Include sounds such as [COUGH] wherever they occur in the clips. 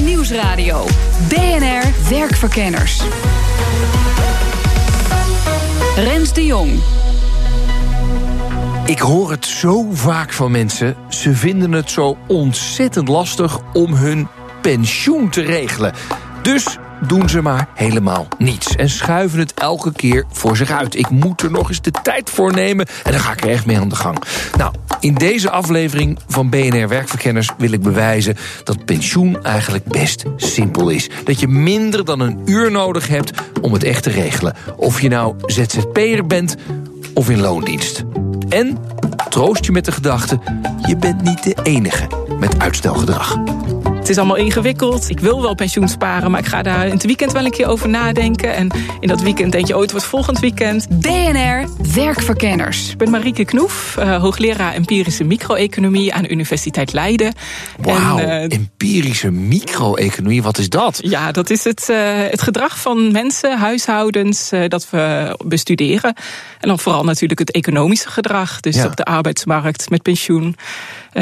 Nieuwsradio. BNR Werkverkenners. Rens de Jong. Ik hoor het zo vaak van mensen. Ze vinden het zo ontzettend lastig om hun pensioen te regelen. Dus doen ze maar helemaal niets. En schuiven het elke keer voor zich uit. Ik moet er nog eens de tijd voor nemen en dan ga ik er echt mee aan de gang. Nou, in deze aflevering van BNR Werkverkenners wil ik bewijzen dat pensioen eigenlijk best simpel is. Dat je minder dan een uur nodig hebt om het echt te regelen. Of je nou ZZP'er bent of in loondienst. En troost je met de gedachte, je bent niet de enige met uitstelgedrag. Het is allemaal ingewikkeld. Ik wil wel pensioen sparen, maar ik ga daar in het weekend wel een keer over nadenken. En in dat weekend denk je, oh, het wordt volgend weekend. BNR Werkverkenners. Ik ben Marieke Knoef, uh, hoogleraar empirische micro-economie aan de Universiteit Leiden. Wauw, en, uh, empirische micro-economie, wat is dat? Ja, dat is het, uh, het gedrag van mensen, huishoudens, dat we bestuderen. En dan vooral natuurlijk het economische gedrag. Dus ja. op de arbeidsmarkt, met pensioen,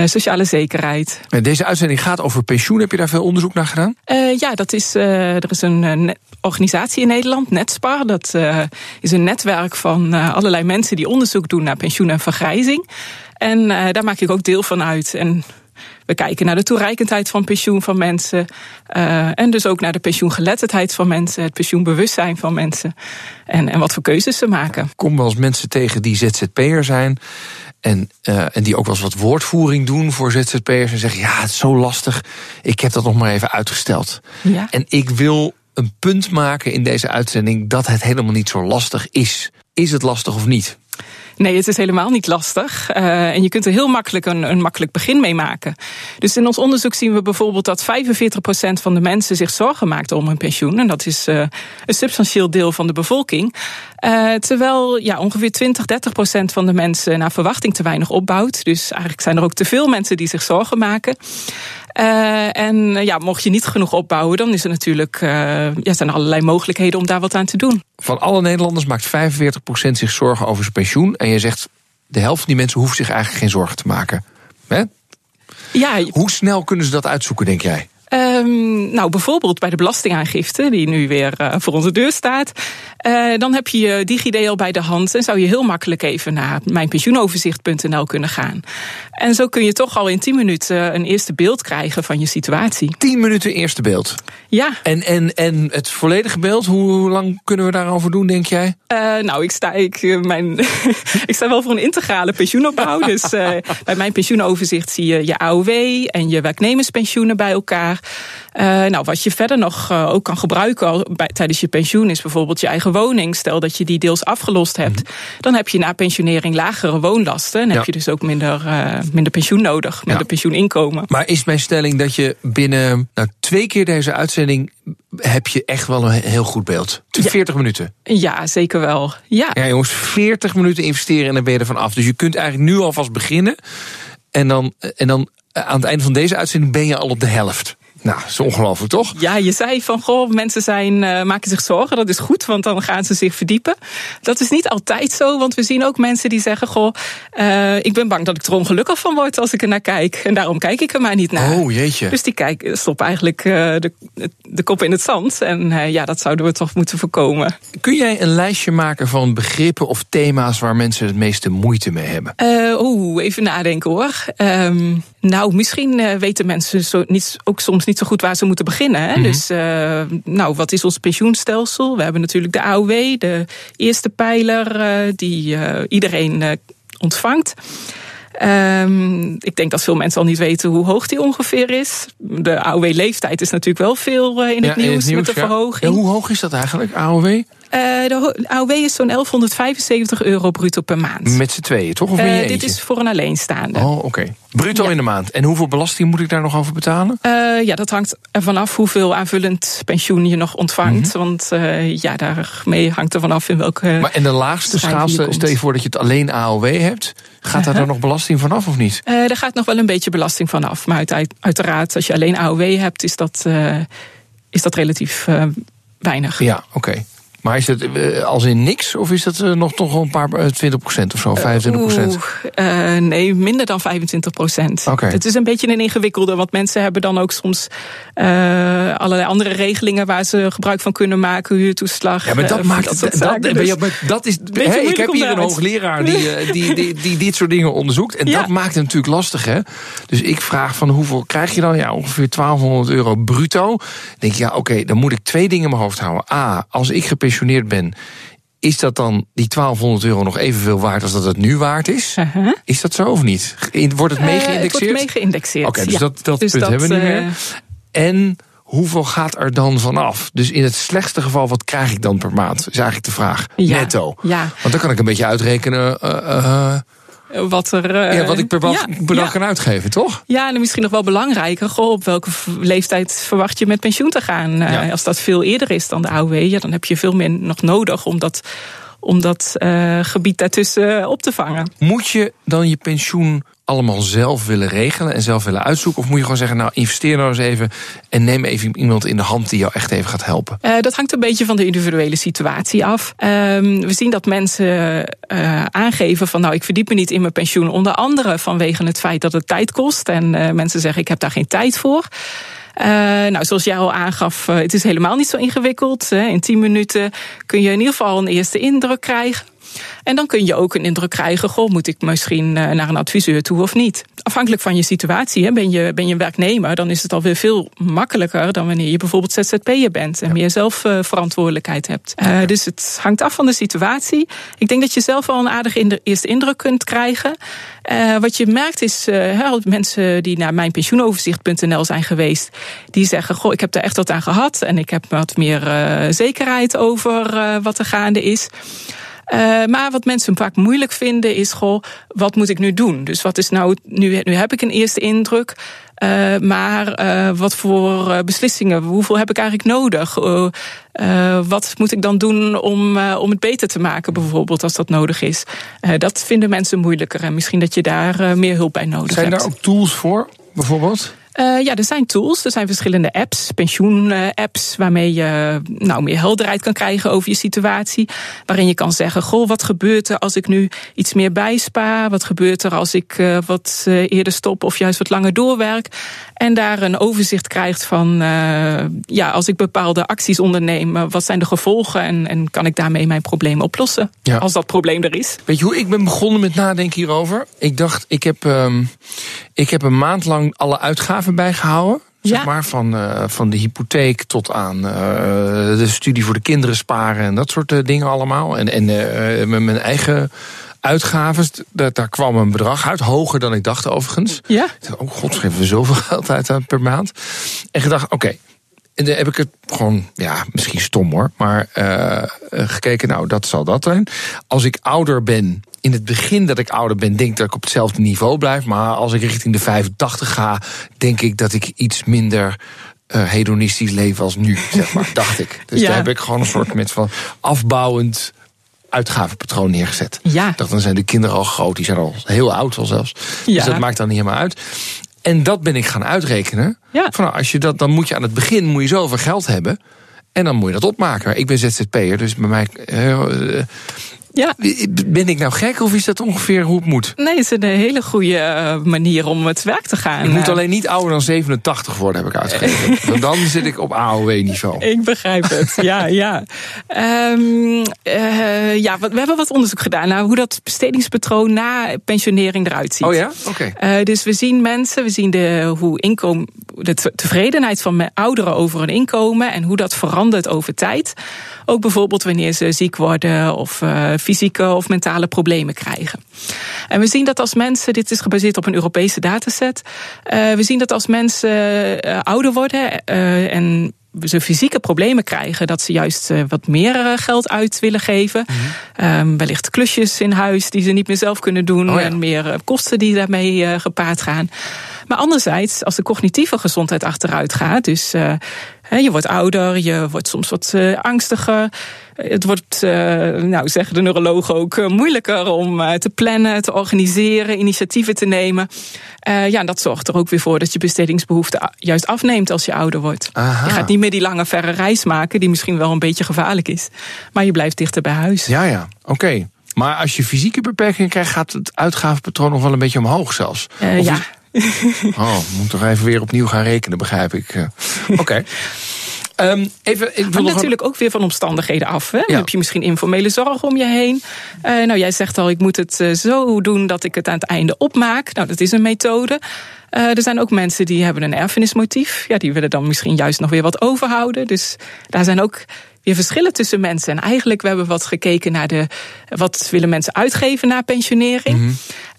sociale zekerheid. En deze uitzending gaat over pensioen. Heb je daar veel onderzoek naar gedaan? Uh, ja, dat is, uh, er is een organisatie in Nederland, Netspar. Dat is een netwerk van allerlei mensen die onderzoek doen naar pensioen en vergrijzing. En daar maak ik ook deel van uit. En we kijken naar de toereikendheid van pensioen van mensen. Uh, en dus ook naar de pensioengeletterdheid van mensen, het pensioenbewustzijn van mensen. En, en wat voor keuzes ze maken. Kom wel eens mensen tegen die ZZP'er zijn. En, uh, en die ook wel eens wat woordvoering doen voor ZZP'ers. En zeggen: Ja, het is zo lastig. Ik heb dat nog maar even uitgesteld. Ja. En ik wil een punt maken in deze uitzending dat het helemaal niet zo lastig is. Is het lastig of niet? Nee, het is helemaal niet lastig. Uh, en je kunt er heel makkelijk een, een makkelijk begin mee maken. Dus in ons onderzoek zien we bijvoorbeeld dat 45% van de mensen zich zorgen maakt om hun pensioen. En dat is uh, een substantieel deel van de bevolking. Uh, terwijl ja, ongeveer 20, 30% van de mensen naar verwachting te weinig opbouwt. Dus eigenlijk zijn er ook te veel mensen die zich zorgen maken. Uh, en ja, mocht je niet genoeg opbouwen, dan is er natuurlijk, uh, ja, zijn er allerlei mogelijkheden om daar wat aan te doen. Van alle Nederlanders maakt 45% zich zorgen over zijn pensioen. En je zegt, de helft van die mensen hoeft zich eigenlijk geen zorgen te maken. Hè? Ja, Hoe snel kunnen ze dat uitzoeken, denk jij? Um, nou, bijvoorbeeld bij de belastingaangifte, die nu weer uh, voor onze deur staat. Uh, dan heb je je DigiD al bij de hand en zou je heel makkelijk even naar mijnpensioenoverzicht.nl kunnen gaan. En zo kun je toch al in 10 minuten een eerste beeld krijgen van je situatie. 10 minuten eerste beeld? Ja. En, en, en het volledige beeld, hoe lang kunnen we daarover doen, denk jij? Uh, nou, ik sta, ik, mijn, [LAUGHS] ik sta wel voor een integrale pensioenopbouw. [LAUGHS] dus bij mijn pensioenoverzicht zie je je AOW en je werknemerspensioenen bij elkaar. Uh, nou, wat je verder nog uh, ook kan gebruiken bij, tijdens je pensioen is bijvoorbeeld je eigen woning. Stel dat je die deels afgelost hebt, -hmm. dan heb je na pensionering lagere woonlasten. En ja. heb je dus ook minder, uh, minder pensioen nodig, minder ja. pensioeninkomen. Maar is mijn stelling dat je binnen nou, twee keer deze uitzending heb je echt wel een heel goed beeld. 40 ja. minuten. Ja, zeker wel. Ja. ja, jongens, 40 minuten investeren en dan ben je ervan af. Dus je kunt eigenlijk nu alvast beginnen. En dan, en dan aan het einde van deze uitzending ben je al op de helft. Nou, dat is ongelooflijk, toch? Ja, je zei van, goh, mensen zijn, uh, maken zich zorgen. Dat is goed, want dan gaan ze zich verdiepen. Dat is niet altijd zo, want we zien ook mensen die zeggen... goh, uh, ik ben bang dat ik er ongelukkig van word als ik er naar kijk. En daarom kijk ik er maar niet naar. Oh, jeetje. Dus die kijk, stoppen eigenlijk uh, de, de kop in het zand. En ja, dat zouden we toch moeten voorkomen. Kun jij een lijstje maken van begrippen of thema's... waar mensen het meeste moeite mee hebben? Oeh, even nadenken hoor. Um, nou, misschien weten mensen zo niet, ook soms niet zo goed waar ze moeten beginnen. Hè? Mm -hmm. Dus, uh, nou, wat is ons pensioenstelsel? We hebben natuurlijk de AOW, de eerste pijler, uh, die iedereen ontvangt. Um, ik denk dat veel mensen al niet weten hoe hoog die ongeveer is. De AOW-leeftijd is natuurlijk wel veel in het, nieuws, in het nieuws met de ja. verhoging. Ja, hoe hoog is dat eigenlijk, AOW? Uh, de AOW is zo'n 1175 euro bruto per maand. Met z'n tweeën, toch? Of je uh, dit is voor een alleenstaande. Oh, oké. Okay. Bruto ja. in de maand. En hoeveel belasting moet ik daar nog over betalen? Uh, ja, dat hangt er vanaf hoeveel aanvullend pensioen je nog ontvangt. Mm -hmm. Want ja, daarmee hangt er vanaf in welke. Maar en de laagste schaal, stel je voor dat je het alleen AOW hebt. Gaat daar dan nog belasting vanaf of niet? Er gaat nog wel een beetje belasting vanaf. Maar uit, uiteraard, als je alleen AOW hebt, is dat, is dat relatief weinig. Ja, oké. Okay. Maar is het uh, als in niks of is dat uh, nog toch een paar uh, 20% of zo, 25% uh, nee, minder dan 25 procent. Okay. Het is een beetje een ingewikkelde, want mensen hebben dan ook soms allerlei andere regelingen waar ze gebruik van kunnen maken, huurtoeslag. Ja, maar dat maakt dat, dat, dat, dus maar dat is. Ik heb hier een hoogleraar die, die, die, die, dit soort dingen onderzoekt en ja. dat maakt het natuurlijk lastig, hè? Dus ik vraag van hoeveel krijg je dan? Ja, ongeveer 1200 euro bruto. Dan denk je, ja, oké, okay, dan moet ik twee dingen in mijn hoofd houden. A, als ik gepensioneerd ben, is dat dan die 1200 euro nog evenveel waard als dat het nu waard is? Uh -huh. Is dat zo of niet? Wordt het meegeïndexeerd? Uh, het wordt meegeïndexeerd. Oké, okay, dus ja. dat, dat dus punt dat, hebben we niet meer. En hoeveel gaat er dan vanaf? Dus in het slechtste geval, wat krijg ik dan per maand? Is eigenlijk de vraag. Ja. Netto. Ja. Want dan kan ik een beetje uitrekenen. Uh, wat, er, uh, ja, wat ik per, ja, per dag ja. kan uitgeven, toch? Ja, en misschien nog wel belangrijker. Goh, op welke leeftijd verwacht je met pensioen te gaan? Ja. Als dat veel eerder is dan de AOW, ja, dan heb je veel meer nog nodig om dat, om dat uh, gebied daartussen op te vangen. Moet je dan je pensioen allemaal zelf willen regelen en zelf willen uitzoeken? Of moet je gewoon zeggen, nou investeer nou eens even en neem even iemand in de hand die jou echt even gaat helpen? Uh, dat hangt een beetje van de individuele situatie af. Uh, we zien dat mensen uh, aangeven van nou ik verdiep me niet in mijn pensioen. Onder andere vanwege het feit dat het tijd kost. En mensen zeggen ik heb daar geen tijd voor. Uh, nou, zoals jij al aangaf, uh, het is helemaal niet zo ingewikkeld. Hè. In 10 minuten kun je in ieder geval een eerste indruk krijgen. En dan kun je ook een indruk krijgen: goh, moet ik misschien uh, naar een adviseur toe of niet? Afhankelijk van je situatie, hè, ben, je, ben je werknemer, dan is het alweer veel makkelijker dan wanneer je bijvoorbeeld ZZP'er bent en ja. meer zelfverantwoordelijkheid hebt. Uh, dus het hangt af van de situatie. Ik denk dat je zelf al een aardige eerste indruk kunt krijgen. Uh, wat je merkt is, uh, mensen die naar mijnpensioenoverzicht.nl zijn geweest, die zeggen: Goh, ik heb daar echt wat aan gehad en ik heb wat meer zekerheid over wat er gaande is. Uh, maar wat mensen vaak moeilijk vinden is: goh, wat moet ik nu doen? Dus wat is nou, nu, nu heb ik een eerste indruk. Uh, maar uh, wat voor beslissingen, hoeveel heb ik eigenlijk nodig? wat moet ik dan doen om, om het beter te maken, bijvoorbeeld, als dat nodig is? dat vinden mensen moeilijker en misschien dat je daar meer hulp bij nodig Zijn hebt. Zijn daar ook tools voor, bijvoorbeeld? Uh, ja, er zijn tools, er zijn verschillende apps, pensioen-apps, waarmee je nou, meer helderheid kan krijgen over je situatie. Waarin je kan zeggen: Goh, wat gebeurt er als ik nu iets meer bijspaar? Wat gebeurt er als ik uh, wat eerder stop of juist wat langer doorwerk? En daar een overzicht krijgt van: ja, als ik bepaalde acties onderneem, wat zijn de gevolgen en, en kan ik daarmee mijn probleem oplossen? Ja. Als dat probleem er is. Weet je hoe ik ben begonnen met nadenken hierover? Ik dacht, ik heb, um, ik heb een maand lang alle uitgaven bijgehouden. Zeg Ja. maar, van, uh, van de hypotheek tot aan uh, de studie voor de kinderen sparen en dat soort uh, dingen allemaal. En, en met mijn eigen uitgaven, daar, daar kwam een bedrag uit, hoger dan ik dacht overigens. Ja. Ik dacht, oh god, geven we zoveel [LAUGHS] geld uit per maand. En gedacht, oké, okay, en dan heb ik het gewoon, ja, misschien stom hoor, maar gekeken, nou, dat zal dat zijn. Als ik ouder ben, in het begin dat ik ouder ben, denk ik dat ik op hetzelfde niveau blijf. Maar als ik richting de 85 ga, denk ik dat ik iets minder uh, hedonistisch leef als nu, zeg maar, [LAUGHS] dacht ik. Dus Ja. daar heb ik gewoon een soort met van afbouwend uitgavenpatroon neergezet. Ja. Dan zijn de kinderen al groot, die zijn al heel oud al zelfs. Ja. Dus dat maakt dan niet helemaal uit. En dat ben ik gaan uitrekenen. Ja. Van, nou, als je dat, dan moet je aan het begin moet je zoveel geld hebben. En dan moet je dat opmaken. Ik ben ZZP'er, dus bij mij. Uh, Ja. ben ik nou gek of is dat ongeveer hoe het moet? Nee, het is een hele goede uh, manier om het werk te gaan. Ik moet alleen niet ouder dan 87 worden, heb ik uitgegeven. [LAUGHS] Want dan zit ik op AOW-niveau. Ik begrijp het, ja, ja. Um, uh, ja, we hebben wat onderzoek gedaan naar hoe dat bestedingspatroon na pensionering eruit ziet. Oh ja? Oké. Okay. Uh, dus we zien mensen, we zien de, hoe inkomen, de tevredenheid van ouderen over hun inkomen en hoe dat verandert over tijd. Ook bijvoorbeeld wanneer ze ziek worden of uh, fysieke of mentale problemen krijgen. En we zien dat als mensen, dit is gebaseerd op een Europese dataset, uh, we zien dat als mensen uh, ouder worden uh, en ze fysieke problemen krijgen, dat ze juist wat meer geld uit willen geven. Mm -hmm. um, wellicht klusjes in huis die ze niet meer zelf kunnen doen oh ja. en meer kosten die daarmee gepaard gaan. Maar anderzijds, als de cognitieve gezondheid achteruit gaat, dus je wordt ouder, je wordt soms wat angstiger. Het wordt, nou zeggen de neurologen ook, moeilijker om te plannen, te organiseren, initiatieven te nemen. ja, en dat zorgt er ook weer voor dat je bestedingsbehoefte juist afneemt als je ouder wordt. Aha. Je gaat niet meer die lange verre reis maken, die misschien wel een beetje gevaarlijk is. Maar je blijft dichter bij huis. Ja, ja, oké. Okay. Maar als je fysieke beperkingen krijgt, gaat het uitgavenpatroon nog wel een beetje omhoog zelfs. Uh, ja. Oh, moet toch even weer opnieuw gaan rekenen, begrijp ik. [LAUGHS] Oké. Okay. Um, even, ik wil natuurlijk ook weer van omstandigheden af. Hè? Dan Ja. heb je misschien informele zorg om je heen. Uh, nou, jij zegt al, ik moet het uh, zo doen dat ik het aan het einde opmaak. Nou, dat is een methode. Uh, er zijn ook mensen die hebben een erfenismotief. Ja, die willen dan misschien juist nog weer wat overhouden. Dus daar zijn ook weer verschillen tussen mensen. En eigenlijk we hebben we wat gekeken naar de wat willen mensen uitgeven na pensionering. Mhm. Mm -hmm.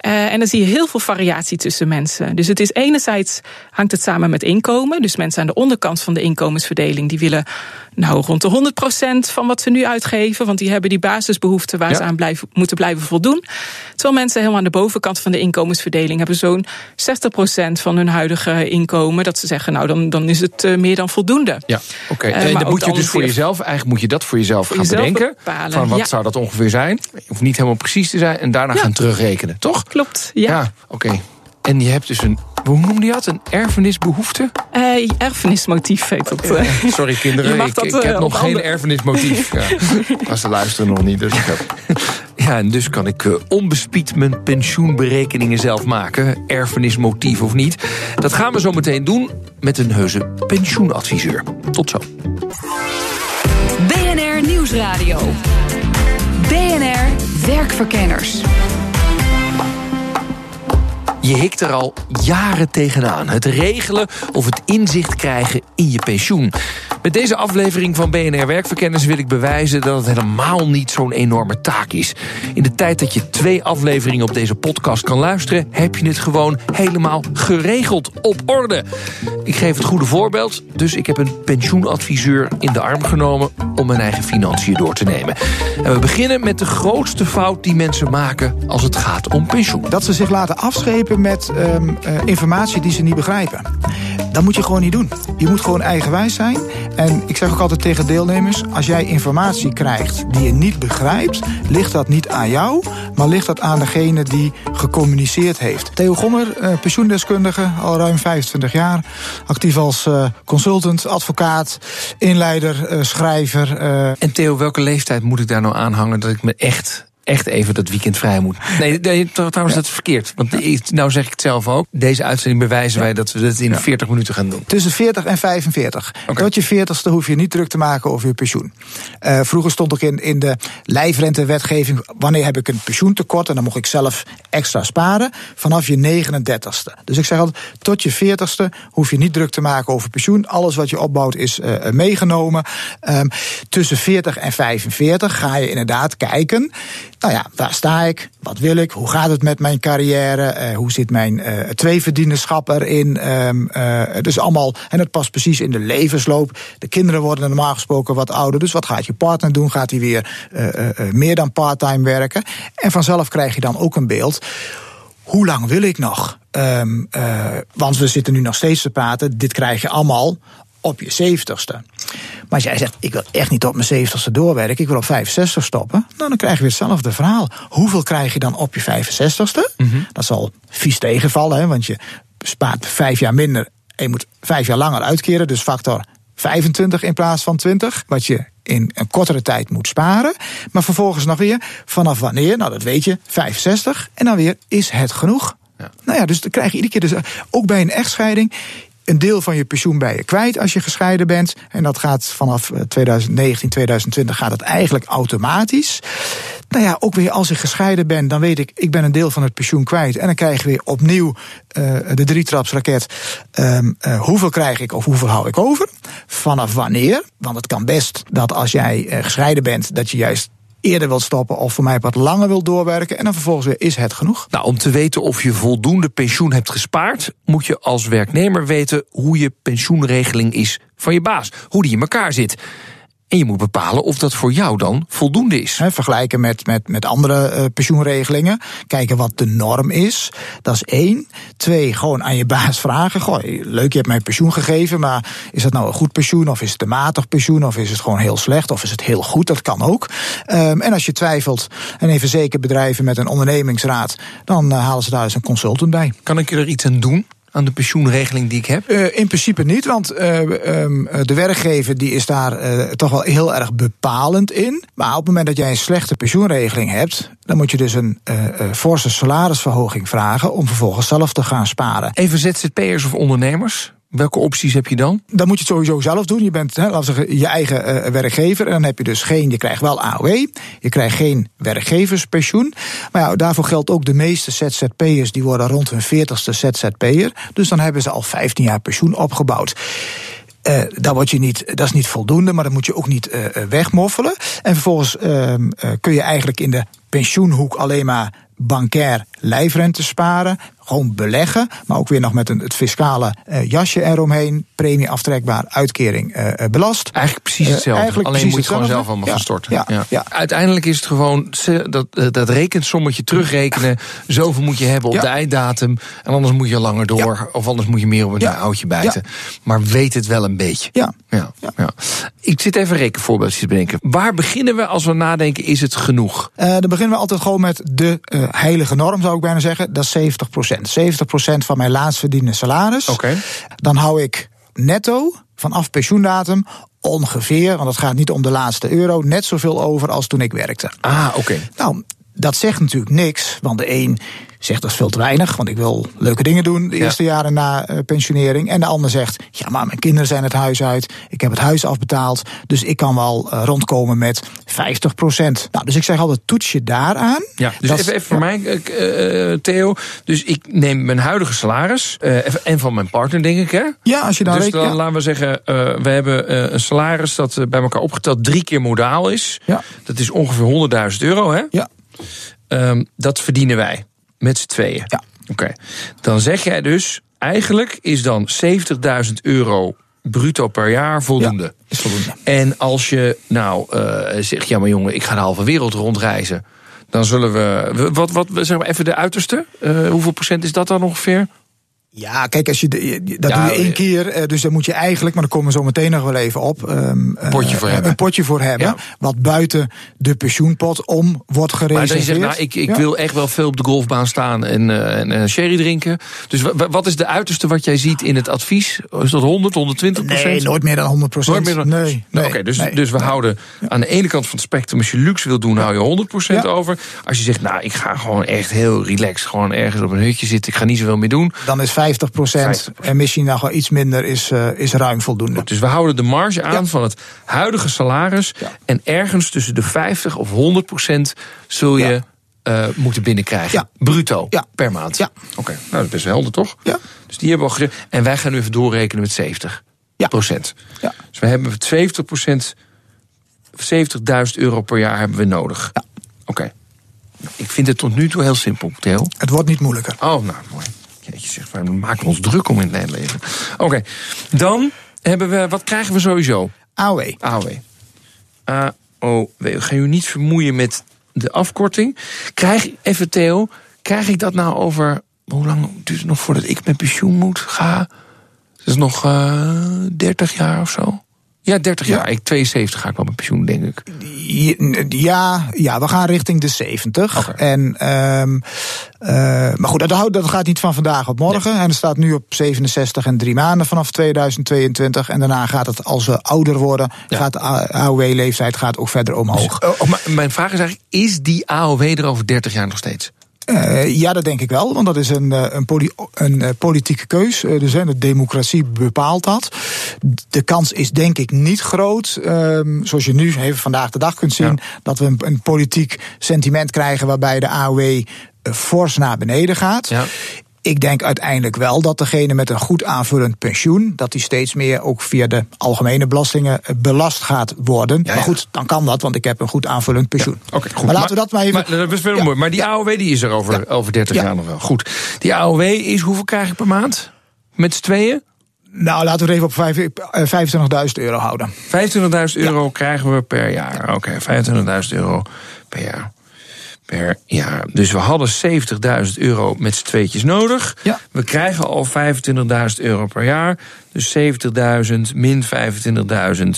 Uh, en dan zie je heel veel variatie tussen mensen. Dus het is enerzijds hangt het samen met inkomen. Dus mensen aan de onderkant van de inkomensverdeling die willen nou rond de 100% van wat ze nu uitgeven, want die hebben die basisbehoeften waar Ja. ze aan blijven, moeten blijven voldoen. Terwijl mensen helemaal aan de bovenkant van de inkomensverdeling hebben zo'n 60% van hun huidige inkomen dat ze zeggen, nou dan, dan is het uh, meer dan voldoende. Ja, oké. Eh, en ook moet je dan dus voor jezelf, eigenlijk moet je dat voor jezelf Voor gaan jezelf bedenken. bepalen, Van wat ja. zou dat ongeveer zijn? Hoeft niet helemaal precies te zijn en daarna Ja. gaan terugrekenen, toch? Klopt, ja. oké. En je hebt dus een, hoe noemde je dat? Een erfenisbehoefte? Eh, erfenismotief heet dat. eh. Sorry kinderen, ik, dat, ik eh, heb nog geen andere- erfenismotief. Ja. [LAUGHS] Maar ze luisteren nog niet, dus ik heb... Ja, en dus kan ik onbespied mijn pensioenberekeningen zelf maken. Erfenismotief of niet. Dat gaan we zo meteen doen met een heuse pensioenadviseur. Tot zo. BNR Nieuwsradio. BNR Werkverkenners. Je hikt er al jaren tegenaan. Het regelen of het inzicht krijgen in je pensioen. Met deze aflevering van BNR Werkverkenners wil ik bewijzen dat het helemaal niet zo'n enorme taak is. In de tijd dat je twee afleveringen op deze podcast kan luisteren, heb je het gewoon helemaal geregeld op orde. Ik geef het goede voorbeeld, dus ik heb een pensioenadviseur in de arm genomen om mijn eigen financiën door te nemen. En we beginnen met de grootste fout die mensen maken als het gaat om pensioen. Dat ze zich laten afschepen met ehm, eh, informatie die ze niet begrijpen. Dat moet je gewoon niet doen. Je moet gewoon eigenwijs zijn. En ik zeg ook altijd tegen deelnemers: als jij informatie krijgt die je niet begrijpt, ligt dat niet aan jou, maar ligt dat aan degene die gecommuniceerd heeft. Theo Gommer, eh, pensioendeskundige, al ruim 25 jaar. Actief als eh, consultant, advocaat, inleider, eh, schrijver. En Theo, welke leeftijd moet ik daar nou aanhangen dat ik me echt, echt even dat weekend vrij moet? Nee, nee trouwens, dat is verkeerd. Want nou zeg ik het zelf ook. Deze uitzending bewijzen wij dat we dit in 40 minuten gaan doen. Tussen 40 en 45. Oké. Tot je 40ste hoef je niet druk te maken over je pensioen. Eh, vroeger stond ook in, in de lijfrentewetgeving... wanneer heb ik een pensioentekort... en dan mocht ik zelf extra sparen vanaf je 39ste. Dus ik zeg altijd, tot je 40ste hoef je niet druk te maken over pensioen. Alles wat je opbouwt is eh, meegenomen. Ehm, tussen 40 en 45 ga je inderdaad kijken... nou ja, waar sta ik? Wat wil ik? Hoe gaat het met mijn carrière? Eh, hoe zit mijn eh tweeverdienerschap erin? Dus allemaal, en het past precies in de levensloop. De kinderen worden normaal gesproken wat ouder. Dus wat gaat je partner doen? Gaat hij weer meer dan parttime werken? En vanzelf krijg je dan ook een beeld. Hoe lang wil ik nog? Ehm, eh, want we zitten nu nog steeds te praten. Dit krijg je allemaal op je zeventigste. Maar als jij zegt, ik wil echt niet op mijn zeventigste doorwerken, ik wil op 65 stoppen, nou, dan krijg je weer hetzelfde verhaal. Hoeveel krijg je dan op je 65ste? Dat zal vies tegenvallen, hè, want je spaart vijf jaar minder en je moet vijf jaar langer uitkeren, dus factor 25 in plaats van 20, wat je in een kortere tijd moet sparen. Maar vervolgens nog weer, vanaf wanneer? Nou, dat weet je, 65. En dan weer, is het genoeg? Nou ja, dus dan krijg je iedere keer, dus, ook bij een echtscheiding, een deel van je pensioen bij je kwijt als je gescheiden bent. En dat gaat vanaf eh, 2019, 2020 gaat het eigenlijk automatisch. Nou ja, ook weer als ik gescheiden ben, dan weet ik, ik ben een deel van het pensioen kwijt. En dan krijg je weer opnieuw uh, de drietrapsraket. Um, hoeveel krijg ik of hoeveel hou ik over? Vanaf wanneer? Want het kan best dat als jij gescheiden bent, dat je juist eerder wilt stoppen of voor mij wat langer wilt doorwerken. En dan vervolgens weer is het genoeg. Nou, om te weten of je voldoende pensioen hebt gespaard, moet je als werknemer weten hoe je pensioenregeling is van je baas. Hoe die in elkaar zit. En je moet bepalen of dat voor jou dan voldoende is. He, vergelijken met, met, met andere uh, pensioenregelingen. Kijken wat de norm is. Dat is één. Twee, gewoon aan je baas vragen. Goh, leuk, je hebt mij pensioen gegeven, maar is dat nou een goed pensioen? Of is het een matig pensioen? Of is het gewoon heel slecht? Of is het heel goed? Dat kan ook. Um, en als je twijfelt, en even zeker bedrijven met een ondernemingsraad, dan uh, halen ze daar eens een consultant bij. Kan ik er iets aan doen? Aan de pensioenregeling die ik heb? Uh, in principe niet, want uh, um, de werkgever die is daar uh, toch wel heel erg bepalend in. Maar op het moment dat jij een slechte pensioenregeling hebt, dan moet je dus een forse salarisverhoging vragen om vervolgens zelf te gaan sparen. Even ZZP'ers of ondernemers? Welke opties heb je dan? Dan moet je het sowieso zelf doen. Je bent, hè, we zeggen, je eigen uh, werkgever. En dan heb je dus geen, je krijgt wel AOW. Je krijgt geen werkgeverspensioen. Maar ja, daarvoor geldt ook de meeste ZZP'ers, die worden rond hun 40ste ZZP'er. Dus dan hebben ze al 15 jaar pensioen opgebouwd. Uh, dat, word je niet, dat is niet voldoende, maar dat moet je ook niet wegmoffelen. En vervolgens uh, kun je eigenlijk in de pensioenhoek alleen maar bankair lijfrente sparen. Gewoon beleggen, maar ook weer nog met een, het fiscale uh, jasje eromheen. Premie aftrekbaar, uitkering uh, belast. Eigenlijk precies hetzelfde. Eigenlijk Alleen precies moet je het gewoon zelf allemaal ja, gaan storten. Ja, ja. ja, Uiteindelijk is het gewoon dat, dat rekensommetje terugrekenen. Zoveel moet je hebben op de einddatum. En anders moet je langer door. Of anders moet je meer op een oudje bijten. Maar weet het wel een beetje. Ja. Ja. Ja. Ik zit even rekenvoorbeeldjes te bedenken. Waar beginnen we als we nadenken, is het genoeg? Uh, dan beginnen we altijd gewoon met de heilige norm, zou ik bijna zeggen. Dat is 70 70% van mijn laatst verdiende salaris. Okay. Dan hou ik netto vanaf pensioendatum ongeveer, want het gaat niet om de laatste euro, net zoveel over als toen ik werkte. Ah, oké. Nou, dat zegt natuurlijk niks, want de een zegt dat is veel te weinig, want ik wil leuke dingen doen de eerste ja. jaren na uh, pensionering. En de ander zegt, ja, maar mijn kinderen zijn het huis uit, ik heb het huis afbetaald, dus ik kan wel uh, rondkomen met 50 procent. Nou, dus ik zeg altijd, toets je daaraan. Ja, dus even, even voor mij, uh, Theo. Dus ik neem mijn huidige salaris en van mijn partner, denk ik, hè? Ja, als je dan Dus dan ja. laten we zeggen, we hebben een salaris dat bij elkaar opgeteld drie keer modaal is. Ja. Dat is ongeveer 100.000 euro, hè? Ja. Um, dat verdienen wij. Met z'n tweeën? Ja. Oké. Okay. Dan zeg jij dus, eigenlijk is dan 70.000 euro bruto per jaar voldoende. Ja, is voldoende. En als je nou uh, zegt, ja maar jongen, ik ga de halve wereld rondreizen. Dan zullen we, wat, wat zeg maar even de uiterste. Uh, hoeveel procent is dat dan ongeveer? Ja, kijk, als je de, dat ja, doe je één keer. Dus dan moet je eigenlijk, maar daar komen we zo meteen nog wel even op. Um, potje voor uh, hebben. Een potje voor hebben. Ja. Wat buiten de pensioenpot om wordt gereserveerd. Maar dan je zegt, nou, ik, ik ja. wil echt wel veel op de golfbaan staan en, uh, en uh, sherry drinken. Dus wat is de uiterste wat jij ziet in het advies? Is dat 100, 120 procent? Nee, nooit meer dan 100 procent. Nooit meer dan. Nee. nee Oké, okay, dus, nee, dus we nee. houden aan de ene kant van het spectrum, als je luxe wil doen, hou je 100 procent over. Als je zegt, nou, ik ga gewoon echt heel relaxed, gewoon ergens op een hutje zitten, ik ga niet zoveel meer doen. Dan is 50 procent. En misschien nog wel iets minder is, uh, is ruim voldoende. Dus we houden de marge aan ja. van het huidige salaris. Ja. En ergens tussen de 50 of 100 procent zul je ja. uh, moeten binnenkrijgen. Bruto per maand. Ja. Oké, okay. nou dat is best wel helder toch? Ja. Dus die hebben we al gezegd. En wij gaan nu even doorrekenen met 70 procent. Ja. Dus we hebben 70 procent, 70.000 euro per jaar hebben we nodig. Ja. Oké. Okay. Ik vind het tot nu toe heel simpel, Theo. Het wordt niet moeilijker. Oh, nou, mooi. Zeg, we maken ons druk om in het leven. Oké, okay. dan hebben we, wat krijgen we sowieso? AOW. AOW. AOW. We gaan u niet vermoeien met de afkorting. Krijg, even Theo, krijg ik dat nou over, hoe lang duurt het nog voordat ik met pensioen moet? Ga, dat is nog uh, 30 jaar of zo? Ja, 30 jaar. Ja. Ik 72 ga ik wel met pensioen, denk ik. Ja, ja we gaan richting de 70. Okay. En, um, uh, maar goed, dat, dat gaat niet van vandaag op morgen. Nee. En het staat nu op 67 en drie maanden vanaf 2022. En daarna gaat het, als we ouder worden, ja. gaat de AOW-leeftijd gaat ook verder omhoog. Dus, oh, maar mijn vraag is eigenlijk, is die AOW er over 30 jaar nog steeds? Uh, ja, dat denk ik wel, want dat is een, een, poli een uh, politieke keus. Uh, dus hè, de democratie bepaalt dat. De kans is denk ik niet groot, ehm, zoals je nu even vandaag de dag kunt zien, ja. dat we een, een, politiek sentiment krijgen waarbij de AOW fors naar beneden gaat. Ja. Ik denk uiteindelijk wel dat degene met een goed aanvullend pensioen, dat die steeds meer ook via de algemene belastingen eh, belast gaat worden. ja. Maar goed, dan kan dat, want ik heb een goed aanvullend pensioen. Oké, goed. Maar laten we dat maar even. Maar, dat is wel mooi. Maar die AOW die is er over, over 30 Ja. jaar nog wel. Goed. Die AOW is hoeveel krijg ik per maand? Met z'n tweeën? Nou, laten we het even op vijf- eh, 25.000 euro houden. 25.000 euro krijgen we per jaar. Oké, 25.000 euro per jaar. Per jaar. Dus we hadden 70.000 euro met z'n tweetjes nodig. Ja. We krijgen al 25.000 euro per jaar. Dus 70.000 min 25.000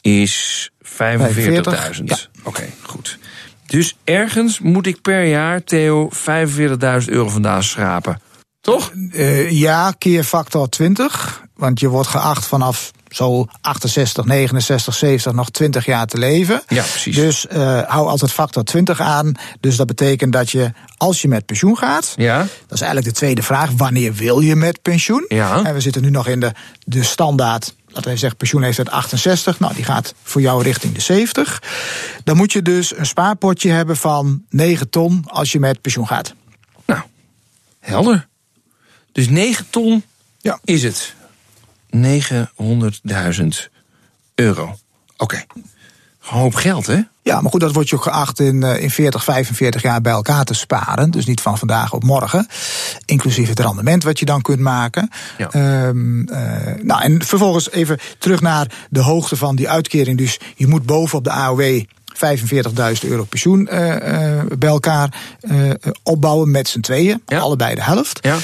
is 45.000. Ja. Oké, goed. Dus ergens moet ik per jaar, Theo, 45.000 euro vandaan schrapen. Toch? Eh, ja, keer factor 20. Want je wordt geacht vanaf zo 68, 69, 70 nog 20 jaar te leven. Ja, precies. Dus eh, hou altijd factor 20 aan. Dus dat betekent dat je, als je met pensioen gaat. Ja. Dat is eigenlijk de tweede vraag. Wanneer wil je met pensioen? Ja. En we zitten nu nog in de, de standaard. Laten we zeggen, pensioen heeft het 68. Nou, die gaat voor jou richting de 70. Dan moet je dus een spaarpotje hebben van 9 ton als je met pensioen gaat. Nou, helder. Dus 9 ton Ja. is het. 900.000 euro. Oké. Een hoop geld, hè? Ja, maar goed, dat wordt je ook geacht in, eh, in 40, 45 jaar bij elkaar te sparen. Dus niet van vandaag op morgen. Inclusief het rendement wat je dan kunt maken. Ja. Ehm, eh, nou, en vervolgens even terug naar de hoogte van die uitkering. Dus je moet bovenop de AOW 45.000 euro pensioen eh, eh, bij elkaar eh, opbouwen met z'n tweeën. Ja. Allebei de helft. Ja.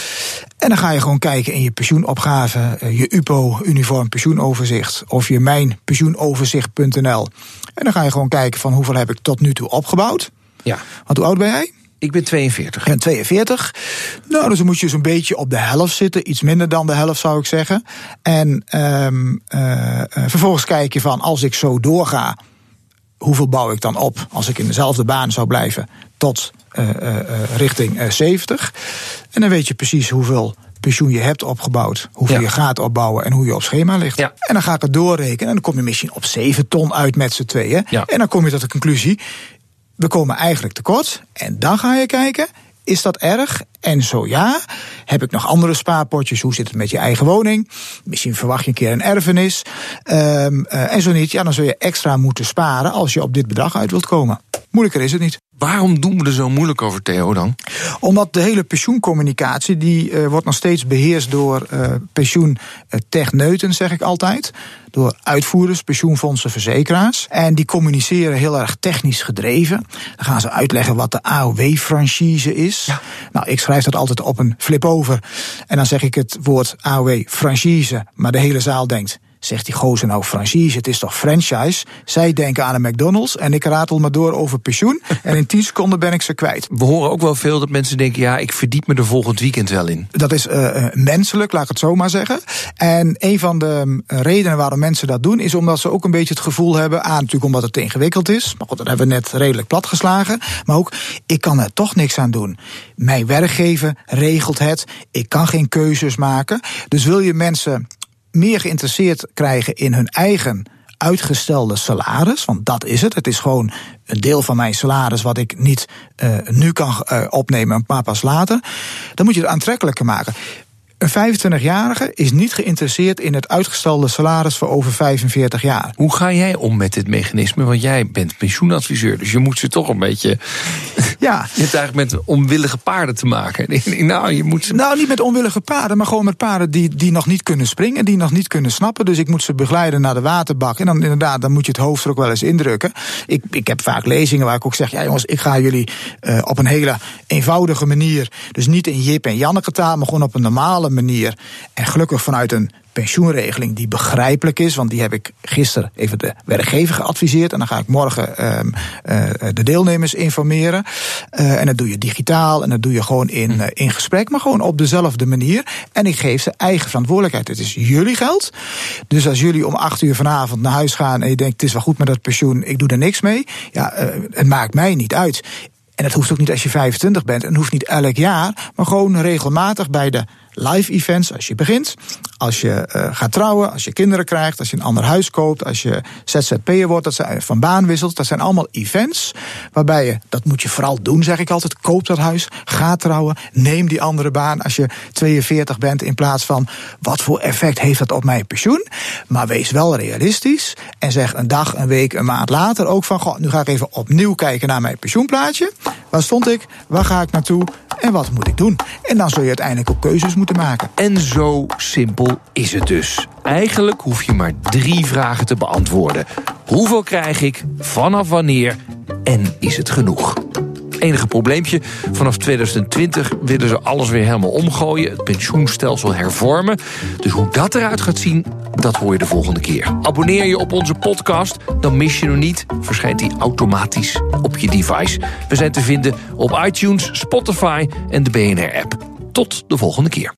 En dan ga je gewoon kijken in je pensioenopgave, je UPO, Uniform Pensioenoverzicht, of je Mijn Pensioenoverzicht.nl. En dan ga je gewoon kijken van hoeveel heb ik tot nu toe opgebouwd. Ja. Want hoe oud ben jij? Ik ben 42. En 42. Nou, dus dan moet je zo'n beetje op de helft zitten. Iets minder dan de helft zou ik zeggen. En ehm, eh, eh, vervolgens kijk je van als ik zo doorga, hoeveel bouw ik dan op als ik in dezelfde baan zou blijven tot eh, eh, eh, richting eh, 70. En dan weet je precies hoeveel pensioen je hebt opgebouwd, hoeveel Ja. je gaat opbouwen en hoe je op schema ligt. Ja. En dan ga ik het doorrekenen en dan kom je misschien op 7 ton uit met z'n tweeën. Ja. En dan kom je tot de conclusie, we komen eigenlijk tekort. En dan ga je kijken, is dat erg? En zo ja, heb ik nog andere spaarpotjes? Hoe zit het met je eigen woning? Misschien verwacht je een keer een erfenis. Ehm, eh, en zo niet, ja, dan zul je extra moeten sparen als je op dit bedrag uit wilt komen. Moeilijker is het niet. Waarom doen we er zo moeilijk over, Theo, dan? Omdat de hele pensioencommunicatie, die eh, wordt nog steeds beheerst door eh pensioentechneuten, zeg ik altijd. Door uitvoerders, pensioenfondsen, verzekeraars. En die communiceren heel erg technisch gedreven. Dan gaan ze uitleggen wat de AOW-franchise is. Nou, ik schrijf dat altijd op een flip over. En dan zeg ik het woord AOW-franchise, maar de hele zaal denkt... Zegt die gozer nou franchise, het is toch franchise? Zij denken aan een McDonald's en ik ratel maar door over pensioen. [LAUGHS] En in 10 seconden ben ik ze kwijt. We horen ook wel veel dat mensen denken... ja, ik verdiep me er volgend weekend wel in. Dat is uh, menselijk, laat ik het zo maar zeggen. En een van de uh, redenen waarom mensen dat doen, is omdat ze ook een beetje het gevoel hebben. A, natuurlijk omdat het ingewikkeld is. Maar goed, dat hebben we net redelijk platgeslagen. Maar ook, ik kan er toch niks aan doen. Mijn werkgever regelt het. Ik kan geen keuzes maken. Dus wil je mensen meer geïnteresseerd krijgen in hun eigen uitgestelde salaris, want dat is het. Het is gewoon een deel van mijn salaris wat ik niet uh, nu kan uh, opnemen, maar pas later. Dan moet je het aantrekkelijker maken. Een 25-jarige is niet geïnteresseerd in het uitgestelde salaris voor over 45 jaar. Hoe ga jij om met dit mechanisme? Want jij bent pensioenadviseur, dus je moet ze toch een beetje. Ja. [LAUGHS] Je hebt eigenlijk met onwillige paarden te maken. [LAUGHS] Nou, je moet ze... nou, niet met onwillige paarden, maar gewoon met paarden die, die nog niet kunnen springen, die nog niet kunnen snappen. Dus ik moet ze begeleiden naar de waterbak. En dan inderdaad, dan moet je het hoofd er ook wel eens indrukken. Ik, ik heb vaak lezingen waar ik ook zeg: ja, jongens, ik ga jullie uh, op een hele eenvoudige manier. Dus niet in Jip en Janneke taal, maar gewoon op een normale manier. En gelukkig vanuit een pensioenregeling die begrijpelijk is. Want die heb ik gisteren even de werkgever geadviseerd. En dan ga ik morgen uh, uh, de deelnemers informeren. Uh, en dat doe je digitaal en dat doe je gewoon in, uh, in gesprek. Maar gewoon op dezelfde manier. En ik geef ze eigen verantwoordelijkheid. Het is jullie geld. Dus als jullie om acht uur vanavond naar huis gaan. en je denkt: het is wel goed met dat pensioen, ik doe er niks mee. Ja, het maakt mij niet uit. En dat hoeft ook niet als je 25 bent. En hoeft niet elk jaar. Maar gewoon regelmatig bij de live events als je begint, als je uh, gaat trouwen, als je kinderen krijgt, als je een ander huis koopt, als je ZZP'er wordt, dat zijn van baan wisselt. Dat zijn allemaal events waarbij je, dat moet je vooral doen, zeg ik altijd, koop dat huis, ga trouwen, neem die andere baan als je 42 bent in plaats van wat voor effect heeft dat op mijn pensioen. Maar wees wel realistisch en zeg een dag, een week, een maand later ook van, goh, nu ga ik even opnieuw kijken naar mijn pensioenplaatje. Waar stond ik? Waar ga ik naartoe? En wat moet ik doen? En dan zul je uiteindelijk ook keuzes moeten maken. En zo simpel is het dus. Eigenlijk hoef je maar drie vragen te beantwoorden. Hoeveel krijg ik? Vanaf wanneer? En is het genoeg? Enige probleempje. Vanaf 2020 willen ze alles weer helemaal omgooien. Het pensioenstelsel hervormen. Dus hoe dat eruit gaat zien, dat hoor je de volgende keer. Abonneer je op onze podcast, dan mis je nog niet. Verschijnt die automatisch op je device. We zijn te vinden op iTunes, Spotify en de BNR-app. Tot de volgende keer.